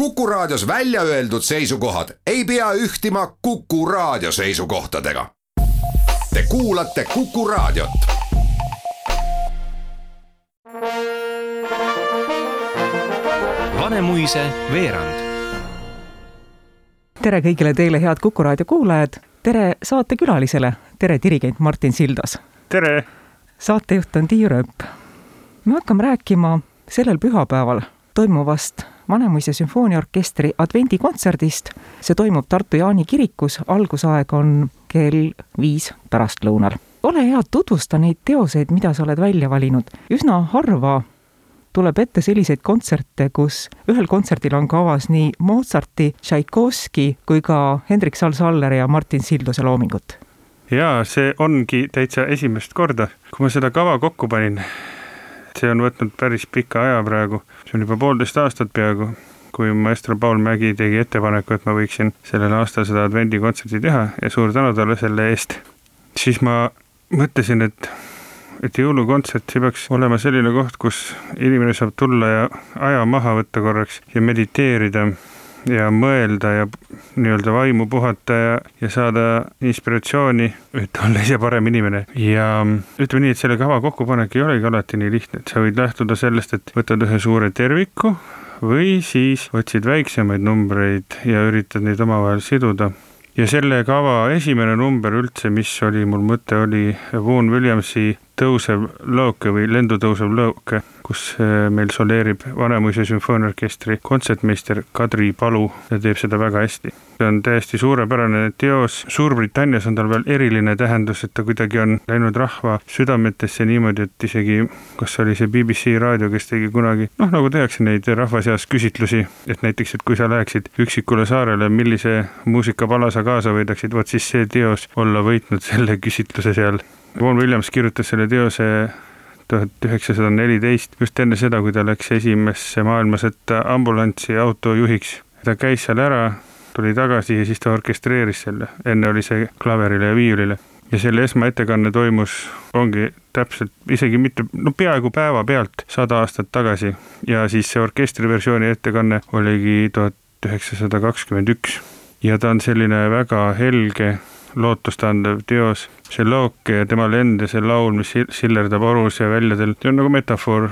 Kuku Raadios välja öeldud seisukohad ei pea ühtima Kuku Raadio seisukohtadega. Te kuulate Kuku Raadiot. Vanemuise veerand. tere kõigile teile, head Kuku raadio kuulajad. tere saatekülalisele, tere dirigent Martin Sildas. tere! saatejuht on Tiiu Rööp. me hakkame rääkima sellel pühapäeval toimuvast Vanemuise sümfooniaorkestri advendikontserdist. see toimub Tartu Jaani kirikus, algusaeg on kell viis pärastlõunal. ole hea, tutvusta neid teoseid, mida sa oled välja valinud. üsna harva tuleb ette selliseid kontserte, kus ühel kontserdil on kavas nii Mozarti, Tšaikovski kui ka Hendrik Sall-Salleri ja Martin Silduse loomingut. jaa, see ongi täitsa esimest korda, kui ma seda kava kokku panin see on võtnud päris pika aja praegu, see on juba poolteist aastat peaaegu, kui maestro Paul Mägi tegi ettepaneku, et ma võiksin sellel aastal seda advendikontserti teha ja suur tänu talle selle eest. siis ma mõtlesin, et, et jõulukontsert, see peaks olema selline koht, kus inimene saab tulla ja aja maha võtta korraks ja mediteerida ja mõelda ja nii-öelda vaimu puhata ja, ja saada inspiratsiooni, et olla ise parem inimene. ja ütleme nii, et selle kava kokkupanek ei olegi alati nii lihtne, et sa võid lähtuda sellest, et võtad ühe suure terviku või siis otsid väiksemaid numbreid ja üritad neid omavahel siduda ja selle kava esimene number üldse, mis oli mul mõte, oli Vaughan Williamsi tõusev lõuke või lendu tõusev lõuke, kus äh, meil soleerib Vanemuise sümfooniaorkestri kontsertmeister Kadri Palu ja teeb seda väga hästi. see on täiesti suurepärane teos, Suurbritannias on tal veel eriline tähendus, et ta kuidagi on läinud rahva südametesse niimoodi, et isegi, kas oli see BBC raadio, kes tegi kunagi, noh, nagu tehakse neid rahva seas küsitlusi, et näiteks, et kui sa läheksid üksikule saarele, millise muusikapala sa kaasa võidaksid, vot siis see teos olla võitnud selle küsitluse seal Vaughan Williams kirjutas selle teose tuhat üheksasada neliteist, just enne seda, kui ta läks esimesse maailmasõtta ambulanssi autojuhiks. ta käis seal ära, tuli tagasi ja siis ta orkestreeris selle, enne oli see klaverile ja viiulile. ja selle esmaettekanne toimus, ongi täpselt isegi mitte, no peaaegu päevapealt sada aastat tagasi ja siis see orkestriversiooni ettekanne oligi tuhat üheksasada kakskümmend üks ja ta on selline väga helge lootustandev teos, see look ja tema lend ja see laul, mis sillerdab orus ja väljadel, see on nagu metafoor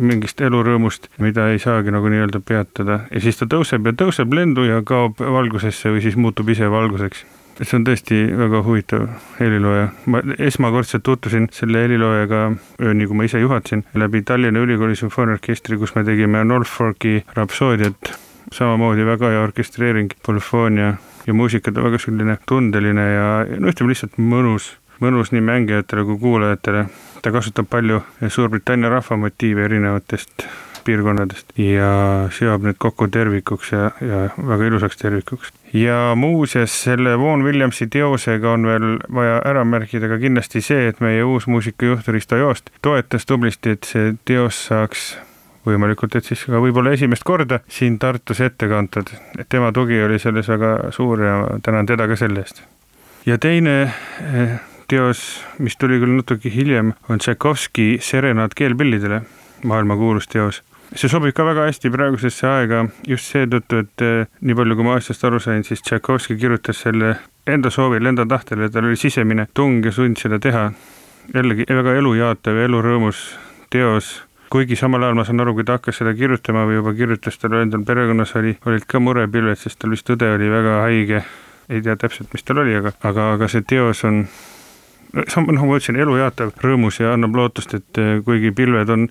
mingist elurõõmust, mida ei saagi nagu nii-öelda peatada ja siis ta tõuseb ja tõuseb lendu ja kaob valgusesse või siis muutub ise valguseks. see on tõesti väga huvitav helilooja, ma esmakordselt tutvusin selle heliloojaga, nii kui ma ise juhatasin, läbi Tallinna Ülikooli sümfooniaorkestri, kus me tegime Norfolki rapsoodiat, samamoodi väga hea orkestreering, polüfoonia ja muusika ta väga selline tundeline ja no ütleme lihtsalt mõnus, mõnus nii mängijatele kui kuulajatele. ta kasutab palju Suurbritannia rahvamotiive erinevatest piirkonnadest ja seob need kokku tervikuks ja, ja väga ilusaks tervikuks. ja muuseas, selle Vaughan Williamsi teosega on veel vaja ära märkida ka kindlasti see, et meie uus muusikajuht Risto Joost toetas tublisti, et see teos saaks võimalikult, et siis ka võib-olla esimest korda siin Tartus ette kantud, et tema tugi oli selles väga suur ja tänan teda ka selle eest. ja teine eh, teos, mis tuli küll natuke hiljem, on Tšaikovski Serenaad keelpillidele, maailmakuulus teos see sobib ka väga hästi praegusesse aega just seetõttu, et eh, nii palju, kui ma asjast aru sain, siis Tšaikovski kirjutas selle enda soovil, enda tahtel ja tal oli sisemine tung ja sund seda teha. jällegi väga elujaatav ja elurõõmus teos kuigi samal ajal ma saan aru, kui ta hakkas seda kirjutama või juba kirjutas, tal endal perekonnas oli, olid ka murepilved, sest tal vist õde oli väga haige. ei tea täpselt, mis tal oli, aga, aga, aga see teos on noh, nagu ma ütlesin, elujaatav, rõõmus ja annab lootust, et eh, kuigi pilved on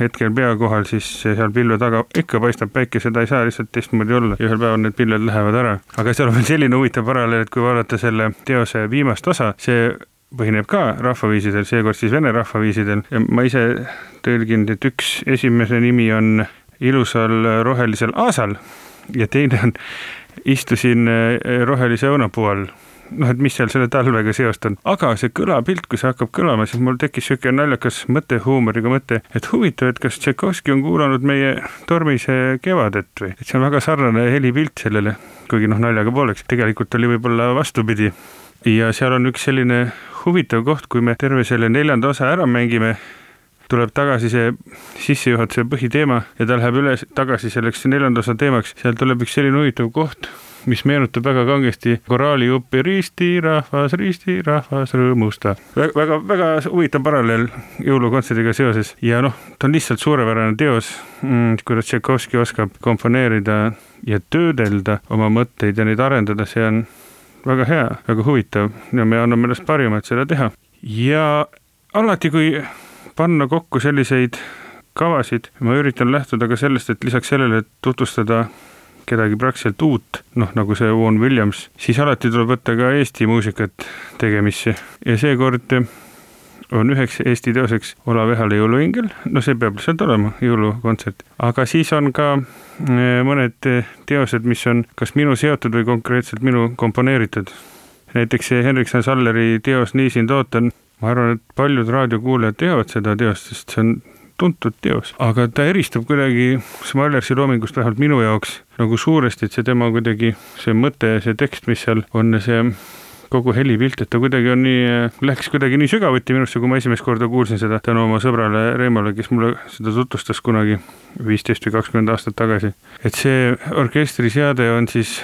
hetkel pea kohal, siis seal pilve taga ikka paistab päike, seda ei saa lihtsalt teistmoodi olla ja ühel päeval need pilved lähevad ära. aga seal on veel selline huvitav paralleel, et kui vaadata selle teose viimast osa, see põhineb ka rahvaviisidel, seekord siis vene rahvaviisidel. Ja ma ise tõlginud, et üks esimese nimi on ilusal rohelisel aasal ja teine on istusin eh, rohelise õunapuu all. Noh, et mis seal selle talvega seost on, aga see kõlapilt, kui see hakkab kõlama, siis mul tekkis niisugune naljakas mõte, huumoriga mõte, et huvitav, et kas Tšaikovski on kuulanud meie Tormise kevadet või, et see on väga sarnane helipilt sellele, kuigi noh, naljaga pooleks, tegelikult oli võib-olla vastupidi. Ja seal on üks selline huvitav koht, kui me terve selle neljanda osa ära mängime, tuleb tagasi see sissejuhatuse põhiteema ja ta läheb üle tagasi selleks neljanda osa teemaks, sealt tuleb üks selline huvitav koht, mis meenutab väga kangesti koraalijupi riistirahvas, riistirahvas rõõmusta. väga, väga huvitav paralleel jõulukontserdiga seoses. Ja noh, ta on lihtsalt suurepärane teos mm,, kuidas Tšaikovski oskab komponeerida ja töödelda oma mõtteid ja neid arendada, see on väga hea, väga huvitav ja me anname endast parima, et seda teha. ja alati, kui panna kokku selliseid kavasid, ma üritan lähtuda ka sellest, et lisaks sellele, et tutvustada kedagi praktiliselt uut, noh nagu see Vaughan Williams, siis alati tuleb võtta ka Eesti muusikat tegemisse ja seekord on üheks Eesti teoseks Olav Ehale Jõuluingel, no see peab lihtsalt olema jõulukontsert, aga siis on ka eh, mõned teosed, mis on kas minu seotud või konkreetselt minu komponeeritud. näiteks see Henrik Salleri teos Nii sind ootan, ma arvan, et paljud raadiokuulajad teavad seda teost, sest see on tuntud teos, aga ta eristub kuidagi Smilersi loomingust vähemalt minu jaoks nagu suuresti, et see tema kuidagi, see mõte ja see tekst, mis seal on, see kogu helipilt, et ta kuidagi on nii, läks kuidagi nii sügavuti minusse, kui ma esimest korda kuulsin seda tänu oma sõbrale Reimole, kes mulle seda tutvustas kunagi viisteist või kakskümmend aastat tagasi. et see orkestriseade on siis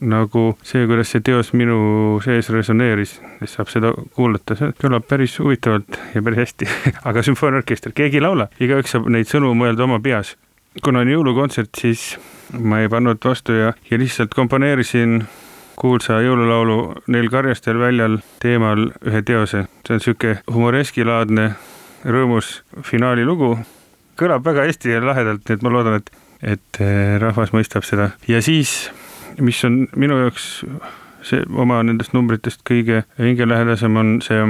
nagu see, kuidas see teos minu sees resoneeris, siis saab seda kuulata, see kõlab päris huvitavalt ja päris hästi aga sümfooniaorkester, keegi ei laula, igaüks saab neid sõnu mõelda oma peas. kuna on jõulukontsert, siis ma ei pannud vastu ja, ja lihtsalt komponeerisin kuulsa jõululaulu Neil Karjastel väljal teemal ühe teose, see on sihuke humoreskilaadne rõõmus finaalilugu, kõlab väga hästi ja lahedalt, nii et ma loodan, et, et eh, rahvas mõistab seda. Ja siis mis on minu jaoks see oma nendest numbritest kõige hingelähedasem on see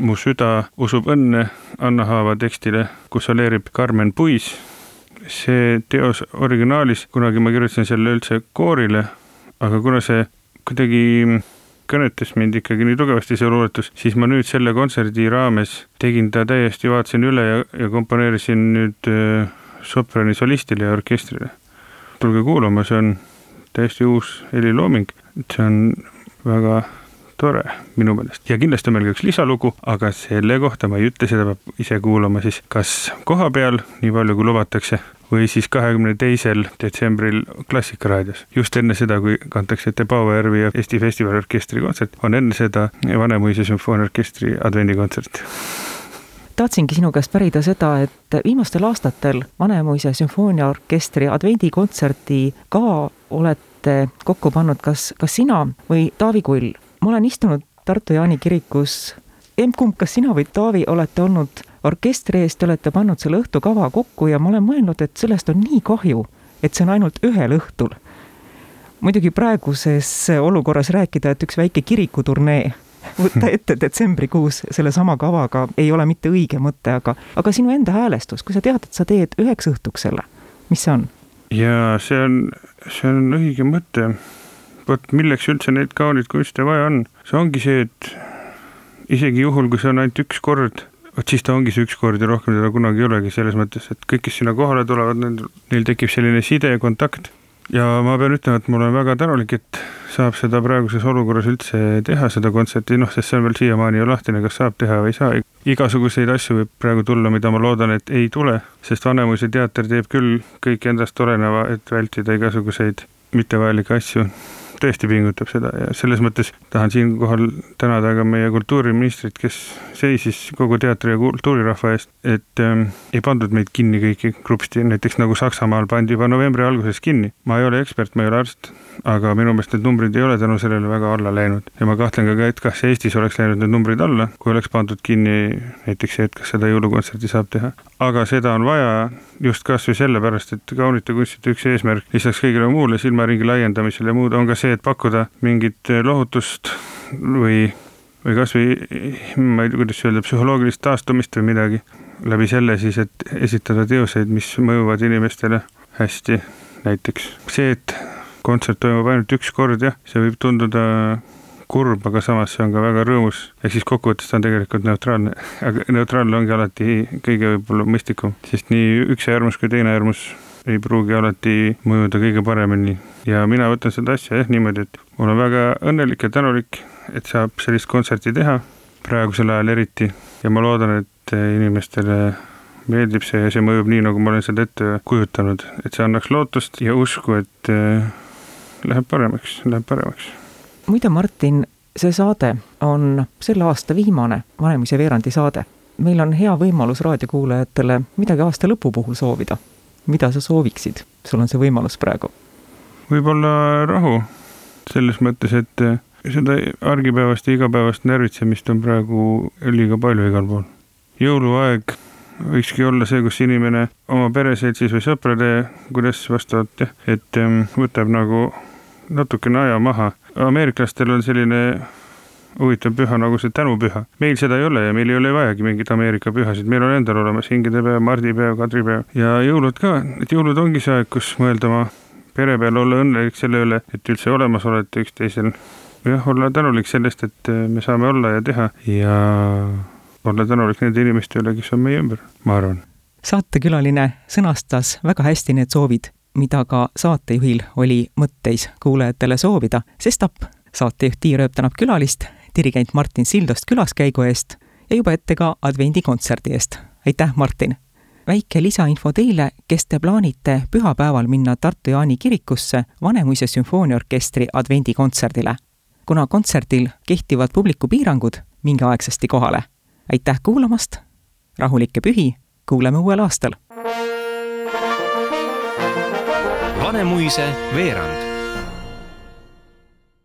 Mu süda usub õnne Anna Haava tekstile, kus soleerib Carmen Puis. see teos originaalis, kunagi ma kirjutasin selle üldse koorile, aga kuna see kuidagi kõnetas mind ikkagi nii tugevasti, see luuletus, siis ma nüüd selle kontserdi raames tegin ta täiesti, vaatasin üle ja, ja komponeerisin nüüd äh, soprani solistile ja orkestrile. tulge kuulama, see on täiesti uus helilooming, see on väga tore minu meelest ja kindlasti on meil ka üks lisalugu, aga selle kohta ma ei ütle, seda peab ise kuulama siis kas koha peal, nii palju kui lubatakse, või siis kahekümne teisel detsembril Klassikaraadios. just enne seda, kui kantakse ette Paavo Järvi ja Eesti Festivaliorkestri kontsert, on enne seda Vanemuise sümfooniaorkestri advendikontsert tahtsingi sinu käest pärida seda, et viimastel aastatel Vanemuise sümfooniaorkestri advendikontserti kava olete kokku pannud kas, kas sina või Taavi Kull. ma olen istunud Tartu Jaani kirikus, emb-kumb, kas sina või Taavi olete olnud orkestri ees, te olete pannud selle õhtukava kokku ja ma olen mõelnud, et sellest on nii kahju, et see on ainult ühel õhtul. muidugi praeguses olukorras rääkida, et üks väike kirikuturnee võtta ette detsembrikuus sellesama kavaga ei ole mitte õige mõte, aga, aga sinu enda häälestus, kui sa tead, et sa teed üheks õhtuks selle, mis see on? jaa, see on, see on õige mõte. vot milleks üldse neid kauneid kunste vaja on, see ongi see, et isegi juhul, kui see on ainult üks kord, vot siis ta ongi see üks kord ja rohkem teda kunagi ei olegi, selles mõttes, et kõik, kes sinna kohale tulevad, neil tekib selline side ja kontakt. Ja ma pean ütlema, et ma olen väga tänulik, et saab seda praeguses olukorras üldse teha, seda kontserti, noh, sest see on veel siiamaani ju lahtine, kas saab teha või ei saa. igasuguseid asju võib praegu tulla, mida ma loodan, et ei tule, sest Vanemuise teater teeb küll kõik endast oleneva, et vältida igasuguseid mittevajalikke asju tõesti pingutab seda ja selles mõttes tahan siinkohal tänada ka meie kultuuriministrit, kes seisis kogu teatri ja kultuurirahva eest, et ähm, ei pandud meid kinni kõiki krupsti, näiteks nagu Saksamaal pandi juba novembri alguses kinni. ma ei ole ekspert, ma ei ole arst, aga minu meelest need numbrid ei ole tänu sellele väga alla läinud ja ma kahtlen ka, et kas Eestis oleks läinud need numbrid alla, kui oleks pandud kinni näiteks see, et kas seda jõulukontserti saab teha. aga seda on vaja just kasvõi sellepärast, et kaunite kunstide üks eesmärk lisaks kõigile muule silmaringi laiendamisele ja muud on ka see, et pakkuda mingit lohutust või või kasvõi ma ei tea, kuidas öelda, psühholoogilist taastumist või midagi läbi selle siis, et esitada teoseid, mis mõjuvad inimestele hästi. näiteks see, et kontsert toimub ainult üks kord, jah, see võib tunduda kurb, aga samas see on ka väga rõõmus, ehk siis kokkuvõttes ta on tegelikult neutraalne, aga neutraalne ongi alati kõige võib-olla mõistlikum, sest nii üks äärmus kui teine äärmus ei pruugi alati mõjuda kõige paremini. Ja mina võtan seda asja jah niimoodi, et ma olen väga õnnelik ja tänulik, et saab sellist kontserti teha, praegusel ajal eriti, ja ma loodan, et inimestele meeldib see ja see mõjub nii, nagu ma olen seda ette kujutanud, et see annaks lootust ja usku, et läheb paremaks, läheb paremaks. muide, Martin, see saade on selle aasta viimane Vanemuise veerandi saade. meil on hea võimalus raadiokuulajatele midagi aasta lõpu puhul soovida. mida sa sooviksid? sul on see võimalus praegu. võib-olla rahu, selles mõttes, et äh, seda argipäevast ja igapäevast närvitsemist on praegu liiga palju igal pool. jõuluaeg võikski olla see, kus inimene oma pereseltsis või sõprade, kuidas vastavalt jah, et ähm, võtab nagu natukene aja maha. ameeriklastel on selline huvitav püha nagu see tänupüha. meil seda ei ole ja meil ei ole vajagi mingeid Ameerika pühasid, meil on endal olemas hingedepäev, mardipäev, kadripäev ja jõulud ka, et jõulud ongi see aeg, kus mõelda oma pere peale, olla õnnelik selle üle, et üldse olemas olete üksteisel. jah, olla tänulik sellest, et äh, me saame olla ja teha ja olla tänulik nende inimeste üle, kes on meie ümber, ma arvan. saatekülaline sõnastas väga hästi need soovid, mida ka saatejuhil oli mõtteis kuulajatele soovida, sestap saatejuht Tiia Rööp tänab külalist, dirigent Martin Sildost külaskäigu eest ja juba ette ka advendikontserdi eest. aitäh, Martin! väike lisainfo teile, kes te plaanite pühapäeval minna Tartu Jaani kirikusse Vanemuise sümfooniaorkestri advendikontserdile. kuna kontserdil kehtivad publikupiirangud, minge aegsasti kohale aitäh kuulamast, rahulikke pühi, kuuleme uuel aastal. Vanemuise veerand